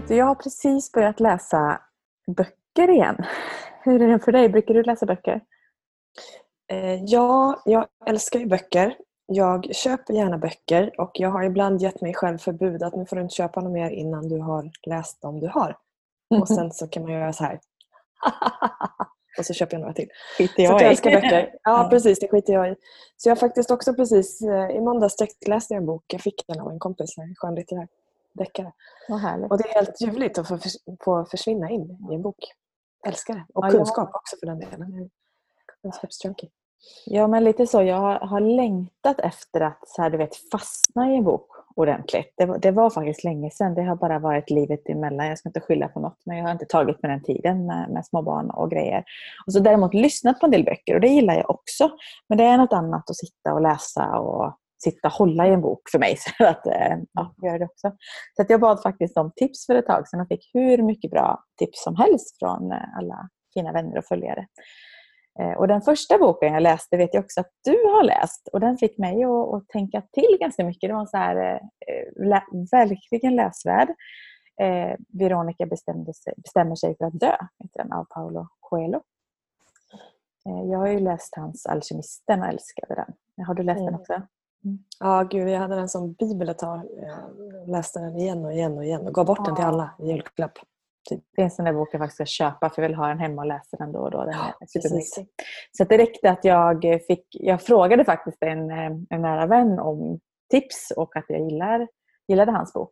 Vet du, jag har precis börjat läsa böcker igen. Hur är det för dig? Brukar du läsa böcker? Eh, ja, jag älskar ju böcker. Jag köper gärna böcker och jag har ibland gett mig själv förbud att nu får du inte köpa något mer innan du har läst dem du har. Och sen så kan man göra så här. och så köper jag några till. Skiter Så jag i. jag älskar böcker. Ja, precis. Det skiter jag i. Så jag har faktiskt också precis, eh, i måndags läste jag en bok. Jag fick den av en kompis, en skönlitterär deckare. Och det är helt ljuvligt att få, förs- få försvinna in i en bok. Älskar det. Och Ja, jag- kunskap också för den delen. Kunskapsjunkie. Ja, men lite så. Jag har, har längtat efter att så här, du vet, fastna i en bok ordentligt. Det var, det var faktiskt länge sedan. Det har bara varit livet emellan. Jag ska inte skylla på något, men jag har inte tagit med den tiden med, med små barn och grejer. Och så däremot lyssnat på en del böcker och det gillar jag också. Men det är något annat att sitta och läsa och sitta och hålla i en bok för mig. Så att, eh, ja, jag gör det också. Så att jag bad faktiskt om tips för ett tag sedan och fick hur mycket bra tips som helst från eh, alla fina vänner och följare. Eh, Och den första boken jag läste vet jag också att du har läst och den fick mig att, att tänka till ganska mycket. Det var så här, lä, verkligen läsvärd. Eh, Veronica sig, bestämmer sig för att dö, heter den, av Paolo Coelho. Eh, jag har ju läst hans Alkemisten och älskade den. Har du läst den Mm. också? Ja, gud, jag hade den som bibel ett tag. Jag läste den igen och igen och igen och gav bort den till Ja. alla i julklapp. Det finns en där bok jag faktiskt ska köpa för jag vill ha den hemma och läsa den då och då. Den Ja, är. Så det räckte att jag fick, jag frågade faktiskt en, eh, en nära vän om tips och att jag gillar, gillade hans bok.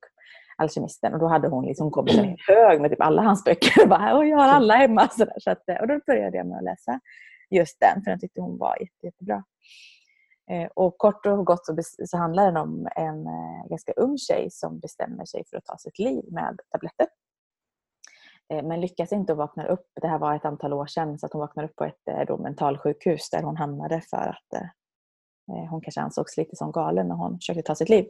Alkemisten och då hade hon liksom kommit med en hög med typ alla hans böcker. Och bara, "Åh, jag har alla hemma. Så. Så att, eh, och då började jag med att läsa just den för den tyckte hon var jätte, jättebra. Eh, Och kort och gott så, så handlar den om en eh, ganska ung tjej som bestämmer sig för att ta sitt liv med tabletter. Eh, Men lyckas inte och vaknar upp. Det här var ett antal år sedan. Så att hon vaknar upp på ett eh, då, mentalsjukhus där hon hamnade för att eh, eh hon kanske ansågs lite som galen när hon försökte ta sitt liv.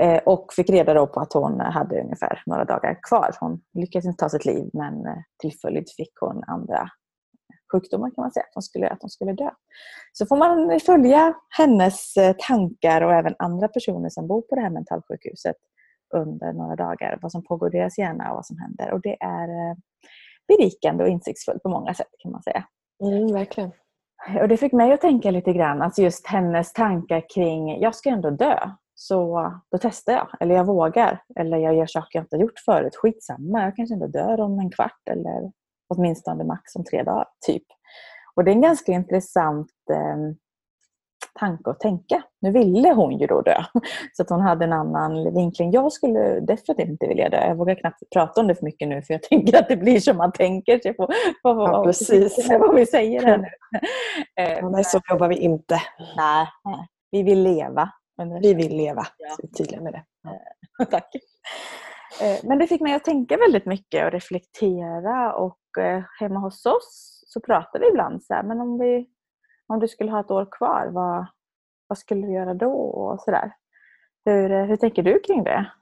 Eh, Och fick reda då på att hon hade ungefär några dagar kvar. Hon lyckades inte ta sitt liv men eh, till följd fick hon andra sjukdomar kan man säga. Att hon skulle, att hon skulle dö. Så får man följa hennes eh, tankar och även andra personer som bor på det här mentalsjukhuset under några dagar. Vad som pågår i deras hjärna och vad som händer. Och det är eh, berikande och insiktsfullt på många sätt kan man säga. Mm, verkligen. Och det fick mig att tänka lite grann, alltså just hennes tankar kring, jag ska ändå dö. Så då testar jag, eller jag vågar. Eller jag gör saker jag inte gjort förut. Skitsamma, jag kanske ändå dör om en kvart eller åtminstone max om tre dagar. typ. Och det är en ganska intressant eh, tanke att tänka. Nu ville hon ju då dö. Så att hon hade en annan vinkling. Jag skulle definitivt inte vilja dö. Jag vågar knappt prata om det för mycket nu för jag tänker att det blir som man tänker. Så jag får, får, får, Ja, precis. vad vi säger här nu. Eh, Ja, nej, så jobbar vi inte. Nej, vi vill leva. Vi vill leva. Ja. Så vi är tydliga med det. Tack. Eh, men det fick mig att tänka väldigt mycket och reflektera. Och eh, hemma hos oss så pratar vi ibland så här, men om, vi, om du skulle ha ett år kvar, vad, vad skulle du göra då? Och så där. Hur, eh, hur tänker du kring det?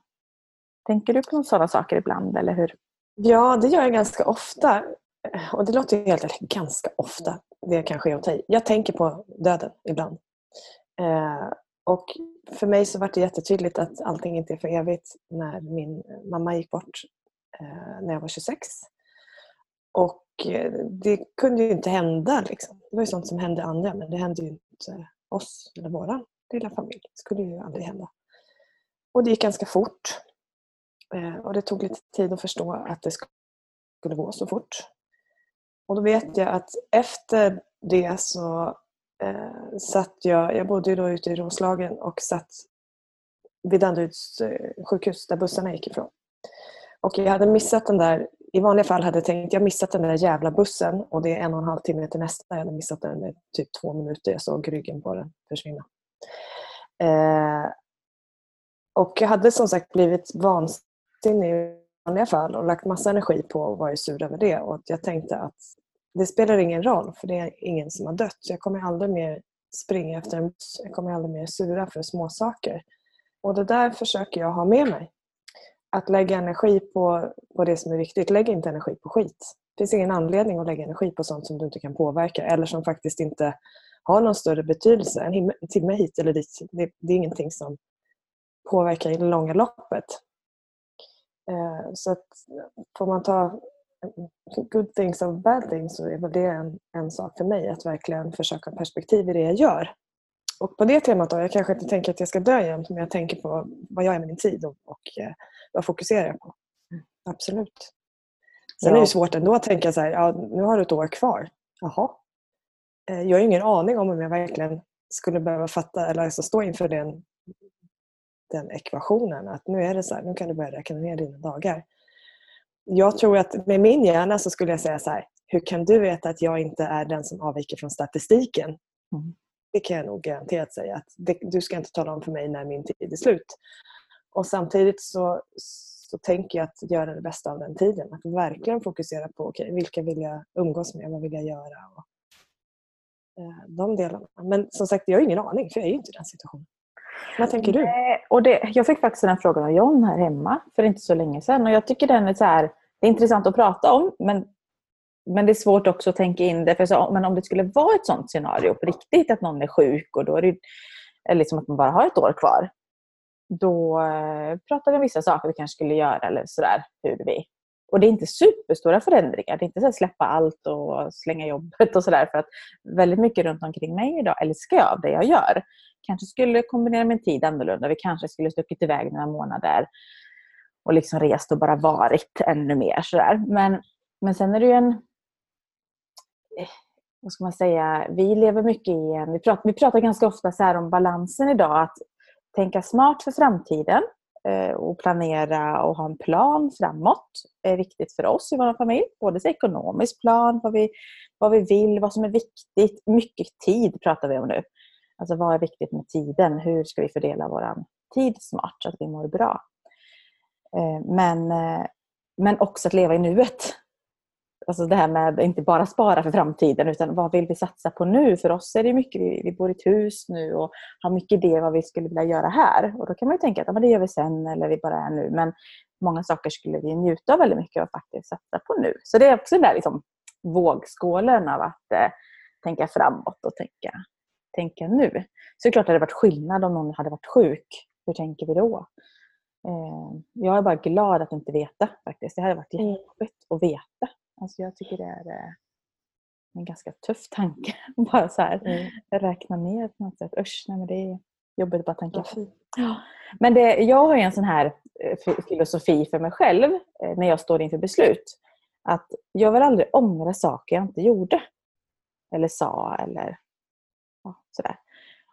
Tänker du på sådana saker ibland? Eller hur? Ja, det gör jag ganska ofta. Och det låter ju helt eller ganska ofta. Det kanske är att ta i. Jag tänker på döden ibland. Eh, och för mig så var det jättetydligt att allting inte är för evigt när min mamma gick bort eh, när jag var 26. Och eh, det kunde ju inte hända. Liksom. Det var ju sånt som hände andra men det hände ju inte oss eller vår lilla familj. Det skulle ju aldrig hända. Och det gick ganska fort. Eh, och det tog lite tid att förstå att det skulle gå så fort. Och då vet jag att efter det så eh, satt jag, jag bodde ju då ute i Roslagen och satt vid Danderyds eh, sjukhus där bussarna gick ifrån. Och jag hade missat den där, i vanliga fall hade jag tänkt jag missat den där jävla bussen och det är en och en halv timme till nästa. Jag hade missat den med typ två minuter. Jag såg ryggen på den försvinna. Eh, och jag hade som sagt blivit vansinnig i vanliga fall och lagt massa energi på att vara sur över det. Och jag tänkte att det spelar ingen roll för det är ingen som har dött. Så jag kommer aldrig mer springa efter en buss. Jag kommer aldrig mer sura för småsaker. Och det där försöker jag ha med mig. Att lägga energi på, på det som är viktigt. Lägg inte energi på skit. Det finns ingen anledning att lägga energi på sånt som du inte kan påverka eller som faktiskt inte har någon större betydelse. En en timme hit eller dit, det, det är ingenting som påverkar i det långa loppet. Eh, så att får man ta good things of bad things så är väl det en, en sak för mig att verkligen försöka perspektiv i det jag gör. Och på det temat då, jag kanske inte tänker att jag ska dö jämt men jag tänker på vad jag är med min tid och, och eh, vad fokuserar jag på. Absolut. Sen ja. är det svårt ändå att tänka så här, ja, nu har du ett år kvar. Jaha. Eh, jag har ingen aning om om jag verkligen skulle behöva fatta eller alltså stå inför den, den ekvationen. Att nu är det så här, nu kan du börja räkna ner dina dagar. Jag tror att med min hjärna så skulle jag säga så här, hur kan du veta att jag inte är den som avviker från statistiken? Mm. Det kan jag nog garanterat säga. Att det, du ska inte tala om för mig när min tid är slut. Och samtidigt så, så tänker jag att göra det bästa av den tiden. Att verkligen fokusera på okay, vilka vill jag umgås med, vad vill jag göra? Och, eh, de delarna. Men som sagt, jag har ingen aning för jag är ju inte i den situationen. Vad tänker du? Och det, jag fick faktiskt den frågan av John här hemma för inte så länge sedan. Och jag tycker den är, så här, det är intressant att prata om men, men det är svårt också att tänka in det. För så, men om det skulle vara ett sånt scenario på riktigt, att någon är sjuk och då är det eller liksom att man bara har ett år kvar då eh, pratar vi om vissa saker vi kanske skulle göra eller sådär. Hur vi. Och det är inte superstora förändringar. Det är inte så att släppa allt och slänga jobbet och sådär. För att väldigt mycket runt omkring mig idag älskar jag av det jag gör. Kanske skulle kombinera min tid annorlunda. Vi kanske skulle stuckit iväg några månader och liksom rest och bara varit ännu mer. Sådär. Men, men sen är det ju en... Eh, vad ska man säga? Vi lever mycket i en... Vi pratar, vi pratar ganska ofta så om balansen idag. Att tänka smart för framtiden Eh, och planera och ha en plan framåt är viktigt för oss i vår familj. Både ekonomisk plan, vad vi, vad vi vill, vad som är viktigt. Mycket tid pratar vi om nu. Alltså vad är viktigt med tiden? Hur ska vi fördela vår tid smart så att vi mår bra? Eh, men, eh, men också att leva i nuet. Alltså det här med inte bara spara för framtiden utan vad vill vi satsa på nu? För oss är det mycket, vi bor i ett hus nu och har mycket idéer vad vi skulle vilja göra här. Och då kan man ju tänka att ja, det gör vi sen eller vi bara är nu. Men många saker skulle vi njuta av väldigt mycket och faktiskt satsa på nu. Så det är också den där liksom vågskålen av att eh, tänka framåt och tänka, tänka nu. Så det är klart att det hade varit skillnad om någon hade varit sjuk. Hur tänker vi då? Eh, jag är bara glad att inte veta faktiskt. Det hade varit mm. jättejobbigt att veta. Alltså jag tycker det är eh, en ganska tuff tanke. bara så här, mm. räkna ner på något sätt. Usch, nej, men det är jobbigt att bara tänka Ja. Men det, jag har en sån här eh, filosofi för mig själv eh, när jag står inför beslut. Att jag vill aldrig ångra saker jag inte gjorde. Eller sa eller ja, sådär.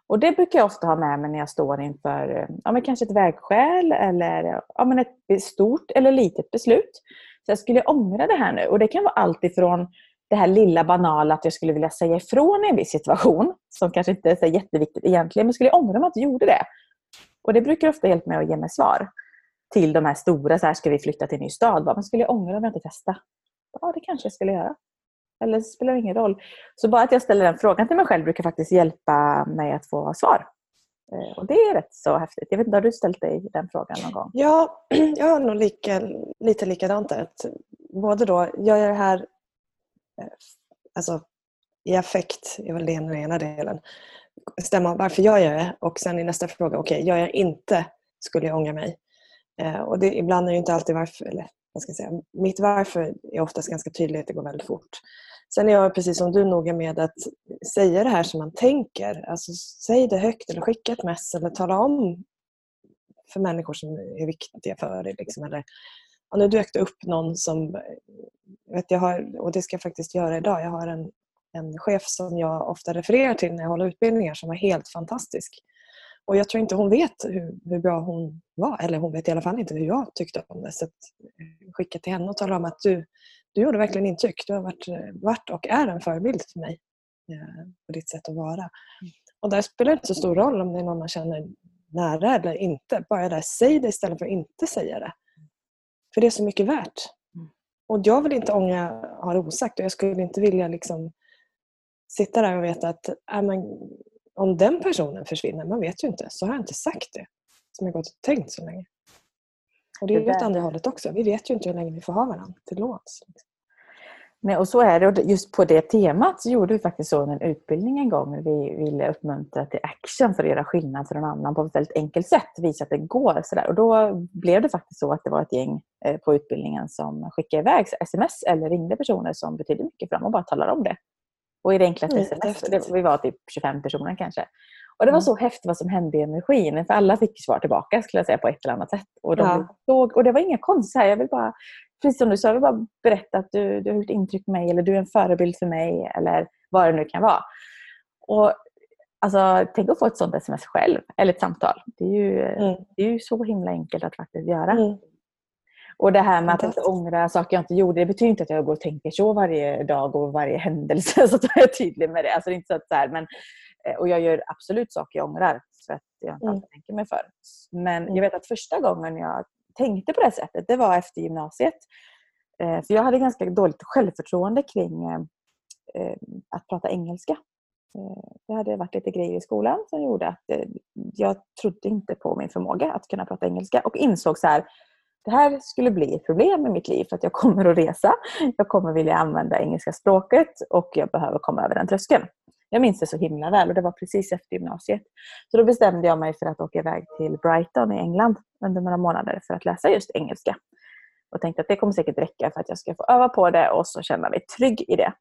Och det brukar jag ofta ha med mig när jag står inför ja, men kanske ett vägskäl eller ja, men ett stort eller litet beslut. Så jag skulle ångra det här nu. Och det kan vara allt ifrån det här lilla banala att jag skulle vilja säga ifrån i en viss situation, som kanske inte är så jätteviktigt egentligen, men skulle jag ångra om jag inte gjorde det? Och det brukar ofta hjälpa mig att ge mig svar till de här stora, så här ska vi flytta till en ny stad? Men skulle jag ångra om jag inte testade? Ja, det kanske jag skulle göra. Eller det spelar ingen roll. Så bara att jag ställer den frågan till mig själv brukar faktiskt hjälpa mig att få svar. Eh, och det är rätt så häftigt. Jag vet inte, har du ställt dig den frågan någon gång? Ja, jag har nog lika, lite likadant där. Både då, gör jag det här eh, alltså, i affekt, är väl det den ena delen. Stämma varför jag gör det och sen i nästa fråga, okej, okay, gör jag inte skulle jag ångra mig. Eh, och det, ibland är det inte alltid varför, eller vad ska jag säga, mitt varför är oftast ganska tydligt, det går väldigt fort. Sen är jag precis som du noga med att säga det här som man tänker. Alltså, säg det högt eller skicka ett mess eller tala om för människor som är viktiga för dig. Liksom. Eller, ja, nu dök det upp någon som, vet, jag har, och det ska jag faktiskt göra idag, jag har en, en chef som jag ofta refererar till när jag håller utbildningar som var helt fantastisk. Och jag tror inte hon vet hur, hur bra hon var, eller hon vet i alla fall inte hur jag tyckte om det. Så att, skicka till henne och tala om att du, du gjorde verkligen intryck. Du har varit, varit och är en förebild för mig eh, på ditt sätt att vara. Mm. Och där spelar det inte så stor roll om det är någon man känner nära eller inte. Bara där, säg det istället för att inte säga det. För det är så mycket värt. Mm. Och jag vill inte ångra ha det osagt och jag skulle inte vilja liksom sitta där och veta att äh, men, om den personen försvinner, man vet ju inte, så har jag inte sagt det som jag gått och tänkt så länge. Och det är ju åt andra hållet också. Vi vet ju inte hur länge vi får ha varandra till låns. Nej, och så är det. Och just på det temat så gjorde vi faktiskt så en utbildning en gång. Vi ville uppmuntra till action för att göra skillnad för någon annan på ett väldigt enkelt sätt. Visa att det går. Så där. Och då blev det faktiskt så att det var ett gäng eh, på utbildningen som skickade iväg sms eller ringde personer som betydde mycket för dem och bara talade om det. Och i det enklaste sms, det, vi var typ 25 personer kanske. Och det var mm. så häftigt vad som hände i energin. För alla fick svar tillbaka skulle jag säga på ett eller annat sätt. Och, de ja. såg, och det var inga konstigt. Jag vill bara precis som du sa, jag vill bara berätta att du, du har gjort intryck på mig eller du är en förebild för mig eller vad det nu kan vara. Och alltså, Tänk att få ett sånt sms själv, eller ett samtal. Det är ju, mm. det är ju så himla enkelt att faktiskt göra. Mm. Och det här med att inte ångra saker jag inte gjorde, det betyder inte att jag går och tänker så varje dag och varje händelse. Så att jag är tydlig med det. Alltså, det är inte så att så här, men, eh, och jag gör absolut saker jag ångrar för att jag inte mm. tänker mig för. Men jag mm. vet att första gången jag tänkte på det sättet, det var efter gymnasiet. Eh, för jag hade ganska dåligt självförtroende kring eh, eh, att prata engelska. Det hade varit lite grejer i skolan som gjorde att jag trodde inte på min förmåga att kunna prata engelska och insåg så här, det här skulle bli ett problem i mitt liv för att jag kommer att resa, jag kommer vilja använda engelska språket och jag behöver komma över den tröskeln. Jag minns det så himla väl och det var precis efter gymnasiet. Så då bestämde jag mig för att åka iväg till Brighton i England under några månader för att läsa just engelska. Och tänkte att det kommer säkert räcka för att jag ska få öva på det och så känna mig trygg i det.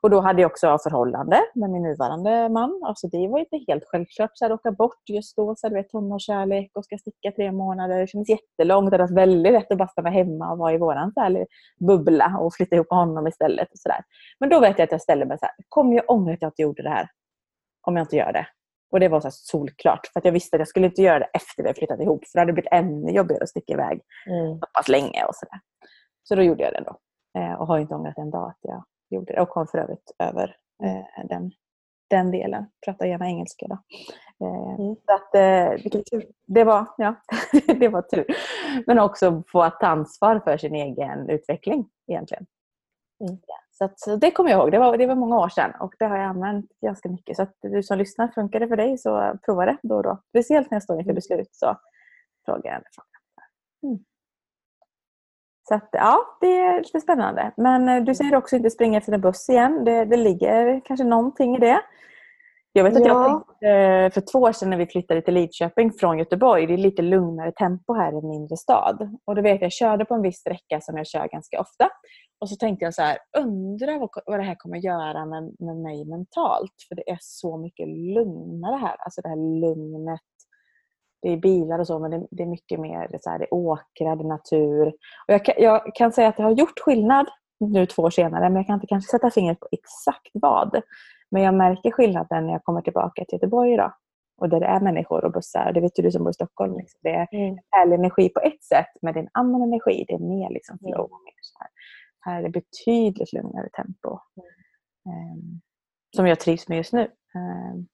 Och då hade jag också förhållande med min nuvarande man. Alltså det var inte helt självklart att åka bort just då. Så du vet, tonårskärlek och ska sticka tre månader. Det kändes jättelångt. Det var väldigt lätt att bara stanna hemma och vara i våran så bubbla och flytta ihop med honom istället. Och så där. Men då vet jag att jag ställde mig så här. Kommer jag ångra att jag inte gjorde det här? Om jag inte gör det? Och det var så solklart. För jag visste att jag skulle inte göra det efter vi flyttat ihop. För det hade blivit ännu jobbigare att sticka iväg mm. så pass länge. Och så, där. så då gjorde jag det då. Eh, och har inte ångrat en dag att jag gjorde det. Och kom för övrigt över eh, den, den delen. Pratar gärna engelska då. Eh, mm. så att, eh. Det var, ja, det var tur. Men också få ta ansvar för sin egen utveckling egentligen. Mm. Så, att, så det kommer jag ihåg. Det var, det var många år sedan och det har jag använt ganska mycket. Så att du som lyssnar, funkar det för dig så prova det då och då. Speciellt när jag står inför mm. beslut så frågar jag mm. Så att, ja, det är lite spännande. Men eh, du säger också inte springa efter en buss igen. Det, det ligger kanske någonting i det. Jag vet att ja. jag tänkte eh, för två år sedan när vi flyttade till Lidköping från Göteborg, det är lite lugnare tempo här i en mindre stad. Och då vet jag, jag körde på en viss sträcka som jag kör ganska ofta. Och så tänkte jag så här, undrar vad, vad det här kommer göra med, med mig mentalt. För det är så mycket lugnare här. Alltså det här lugnet. Det är bilar och så, men det, det är mycket mer det, så här, det är åkrar, det är natur. Och jag, kan, jag kan säga att det har gjort skillnad nu två år senare, men jag kan inte kanske sätta fingret på exakt vad. Men jag märker skillnaden när jag kommer tillbaka till Göteborg idag. Och där det är människor och bussar. Det vet du som bor i Stockholm. Liksom. Det är mm. härlig energi på ett sätt, men det är en annan energi. Det är mer liksom flow. Mm. Mer så här. här är det betydligt lugnare tempo. Mm. Um, som jag trivs med just nu. Um,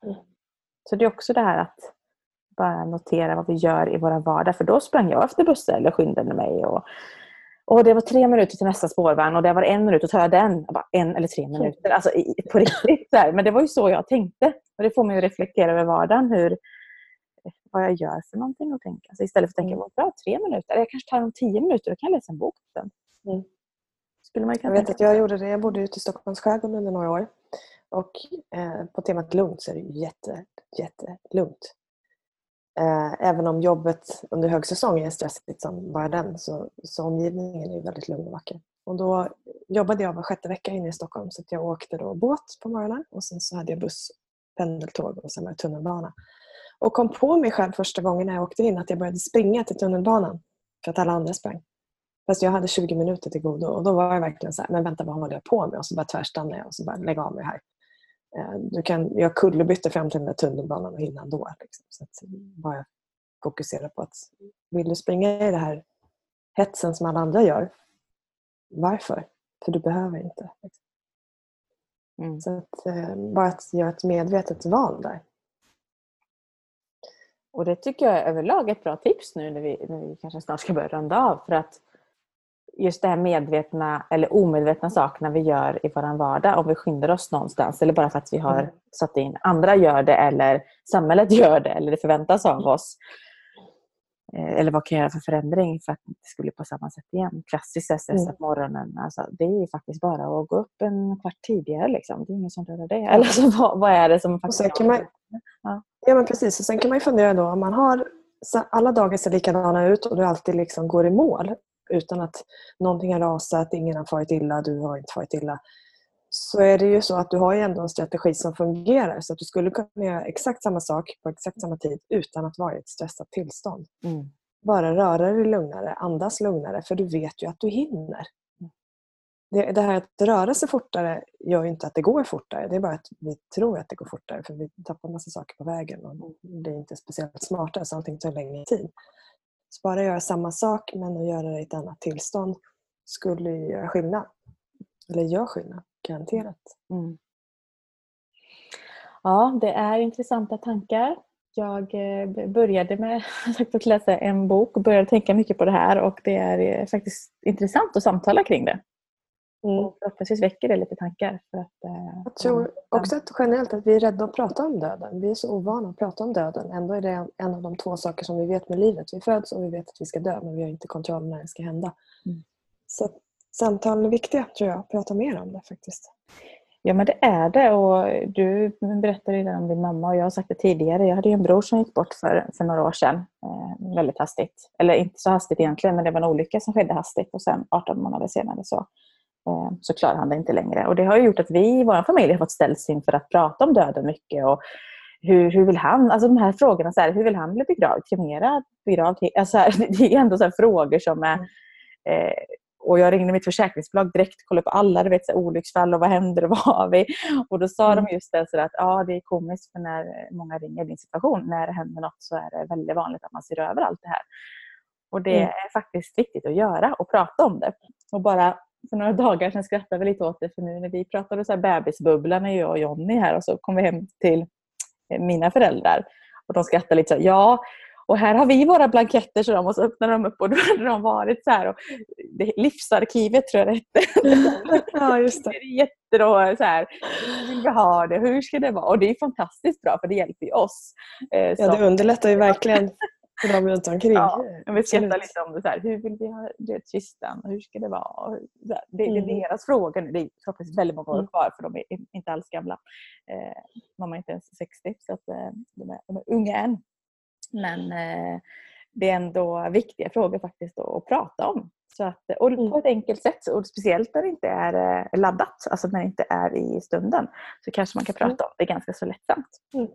så det är också det här att bara notera vad vi gör i vår vardag. För då sprang jag efter bussar eller skyndade mig. Och och det var tre minuter till nästa spårvagn och det var en minut, och tar jag den. Jag bara, en eller tre minuter. Alltså på riktigt. Så Men det var ju så jag tänkte. Och det får mig att reflektera över vardagen. Hur, vad jag gör för någonting och tänka. Så istället för att tänka, mm. bra, tre minuter. Jag kanske tar om tio minuter, då kan jag läsa en bok. Mm. Skulle man jag vet att jag gjorde det. Jag bodde ute i Stockholms skärgård under några år. Och eh, på temat lugnt så är det jätte, jättelugnt. Eh, även om jobbet under högsäsong är stressigt som bara den så, så omgivningen är väldigt lugn och vacker. Och då jobbade jag var sjätte vecka inne i Stockholm så jag åkte då båt på morgonen och sen så hade jag buss, pendeltåg och sen var det tunnelbana. Och kom på mig själv första gången när jag åkte in att jag började springa till tunnelbanan för att alla andra sprang. Fast jag hade 20 minuter till godo och då var jag verkligen så här, men vänta vad håller jag på med? Och så bara tvärstannade jag och så bara lägga av mig här. Eh, du kan, jag kullerbytte fram till den där tunnelbanan och innan då. Liksom. Så att bara fokusera på att vill du springa i det här hetsen som alla andra gör, varför? För du behöver inte. Liksom. Mm. Så att, eh, bara att göra ett medvetet val där. Och det tycker jag är överlag ett bra tips nu när vi, när vi kanske snart ska börja runda av. För att just det här medvetna eller omedvetna sakerna vi gör i vår vardag om vi skyndar oss någonstans eller bara för att vi har mm. satt in andra gör det eller samhället gör det eller det förväntas av oss. Eh, eller vad kan jag göra för förändring för att det ska bli på samma sätt igen? Klassiskt stressat mm. morgonen, alltså, det är ju faktiskt bara att gå upp en kvart tidigare. Liksom. Det är ingen som rör det. Eller så, vad, vad är det som faktiskt... kan man, ja. ja, men precis. Och sen kan man ju fundera då om man har alla dagar ser likadana ut och du alltid liksom går i mål utan att någonting har rasat, ingen har farit illa, du har inte farit illa så är det ju så att du har ju ändå en strategi som fungerar så att du skulle kunna göra exakt samma sak på exakt samma tid utan att vara i ett stressat tillstånd. Mm. Bara röra dig lugnare, andas lugnare för du vet ju att du hinner. Mm. Det, det här att röra sig fortare gör inte att det går fortare. Det är bara att vi tror att det går fortare för vi tappar massa saker på vägen och blir inte speciellt smarta så allting tar längre tid. Så bara göra samma sak men att göra det i ett annat tillstånd skulle göra skillnad. Eller gör skillnad. Garanterat. Mm. Ja, det är intressanta tankar. Jag eh, började med att läsa en bok och började tänka mycket på det här och det är eh, faktiskt intressant att samtala kring det. Mm. förhoppningsvis väcker det lite tankar. För att, eh, jag tror också att generellt att vi är rädda att prata om döden. Vi är så ovana att prata om döden. Ändå är det en av de två saker som vi vet med livet. Vi föds och vi vet att vi ska dö men vi har inte kontroll när det ska hända. Mm. Så samtalen är viktiga tror jag. Prata mer om det faktiskt. Ja men det är det och du berättade redan om din mamma och jag har sagt det tidigare. Jag hade ju en bror som gick bort för, för några år sedan. Eh, väldigt hastigt. Eller inte så hastigt egentligen men det var en olycka som skedde hastigt och sen 18 månader senare så, så klarade han det inte längre. Och det har gjort att vi i vår familj har fått ställas inför att prata om döden mycket. Och hur, hur vill han, alltså de här frågorna, så här, hur vill han bli begravd? Kremerad? Begravd? Alltså här, det är ändå så frågor som är eh, och jag ringde mitt försäkringsbolag direkt och kollade på alla du vet, så olycksfall och vad händer och vad har vi? Och då sa mm. de just det så att ja, det är komiskt för när många ringer din situation, när det händer något så är det väldigt vanligt att man ser över allt det här. Och det mm. är faktiskt viktigt att göra och prata om det. Och bara för några dagar sedan skrattade vi lite åt det för nu när vi pratade så här bebisbubbla när jag och Jonny här och så kom vi hem till mina föräldrar och de skrattade lite så ja och här har vi våra blanketter så de måste öppna dem upp och då hade de varit så här. Och livsarkivet tror jag det hette. ja, just det. det är jättebra så här, hur vill vi ha det? Hur ska det vara? Och det är fantastiskt bra för det hjälper ju oss. Eh, ja, det underlättar ju verkligen för dem runt omkring. Ja, vi skrattar lite om det. Så här, hur vill vi ha det, kistan? Hur ska det vara? Det, det, är mm. deras frågor nu. Det är förhoppningsvis väldigt många år mm. kvar för de är inte alls gamla. Eh, mamma är inte ens 60 så att, eh, de, är, de är unga än. Men eh, det är ändå viktiga frågor faktiskt att prata om. Så att, och på mm. ett enkelt sätt, och speciellt när det inte är eh, laddat, alltså när det inte är i stunden, så kanske man kan prata om det ganska så lättsamt. Mm.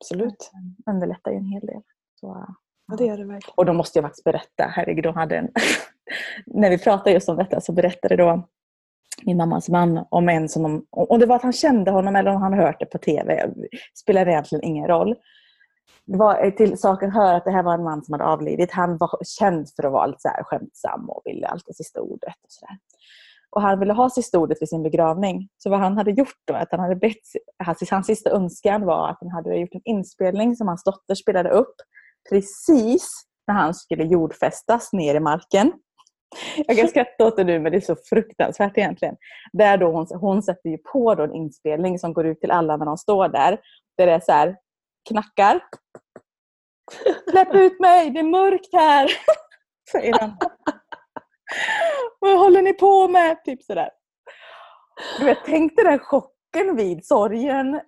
Absolut. Det underlättar ju en hel del. Så, ja, det gör det verkligen. Och då måste jag faktiskt berätta, herregud, de hade en när vi pratade just om detta så berättade då min mammas man om en som de, om det var att han kände honom eller om han hört det på TV, spelar egentligen ingen roll det var till saken hör att det här var en man som hade avlidit. Han var känd för att vara lite så här skämtsam och ville alltid sista ordet. Och, så där. och Han ville ha sista ordet vid sin begravning. Så vad han hade gjort då, att han hade bett, hans, hans sista önskan var att han hade gjort en inspelning som hans dotter spelade upp precis när han skulle jordfästas ner i marken. Jag kan skratta åt det nu men det är så fruktansvärt egentligen. Där då hon, hon sätter ju på då en inspelning som går ut till alla när de står där. Där det är så här, knackar. Släpp ut mig, det är mörkt här! Säger han. Vad håller ni på med? Typ sådär. Du vet, tänk dig den chocken vid sorgen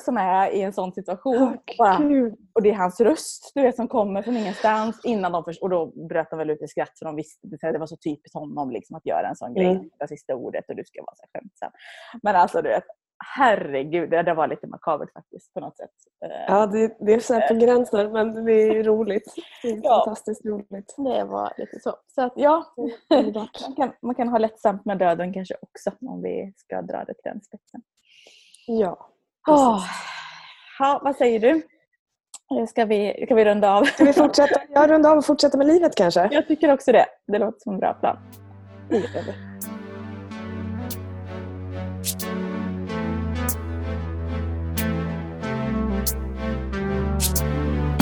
som är i en sån situation. Oh, bara, och det är hans röst du vet, som kommer från ingenstans. Innan de först, och då bröt de väl ut i skratt för de visste att det var så typiskt honom liksom, att göra en sån grej. Mm. Det sista ordet och du ska vara så skämtsam. Men alltså du vet, herregud, det var lite makabert faktiskt på något sätt. Eh, ja, det, det är så på gränsen men det är roligt. Det är ja, fantastiskt roligt. Det var lite så. Så att ja, man kan, man kan ha lättsamt med döden kanske också om vi ska dra det till den spetsen. Ja. Oh. Ja, vad säger du? Ska vi, ska vi runda av? Ska vi fortsätta? Ja, runda av och fortsätta med livet kanske? Jag tycker också det. Det låter som en bra plan.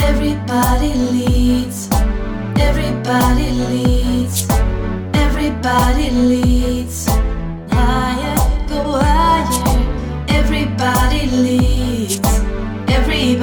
Everybody leads, everybody leads, everybody leads.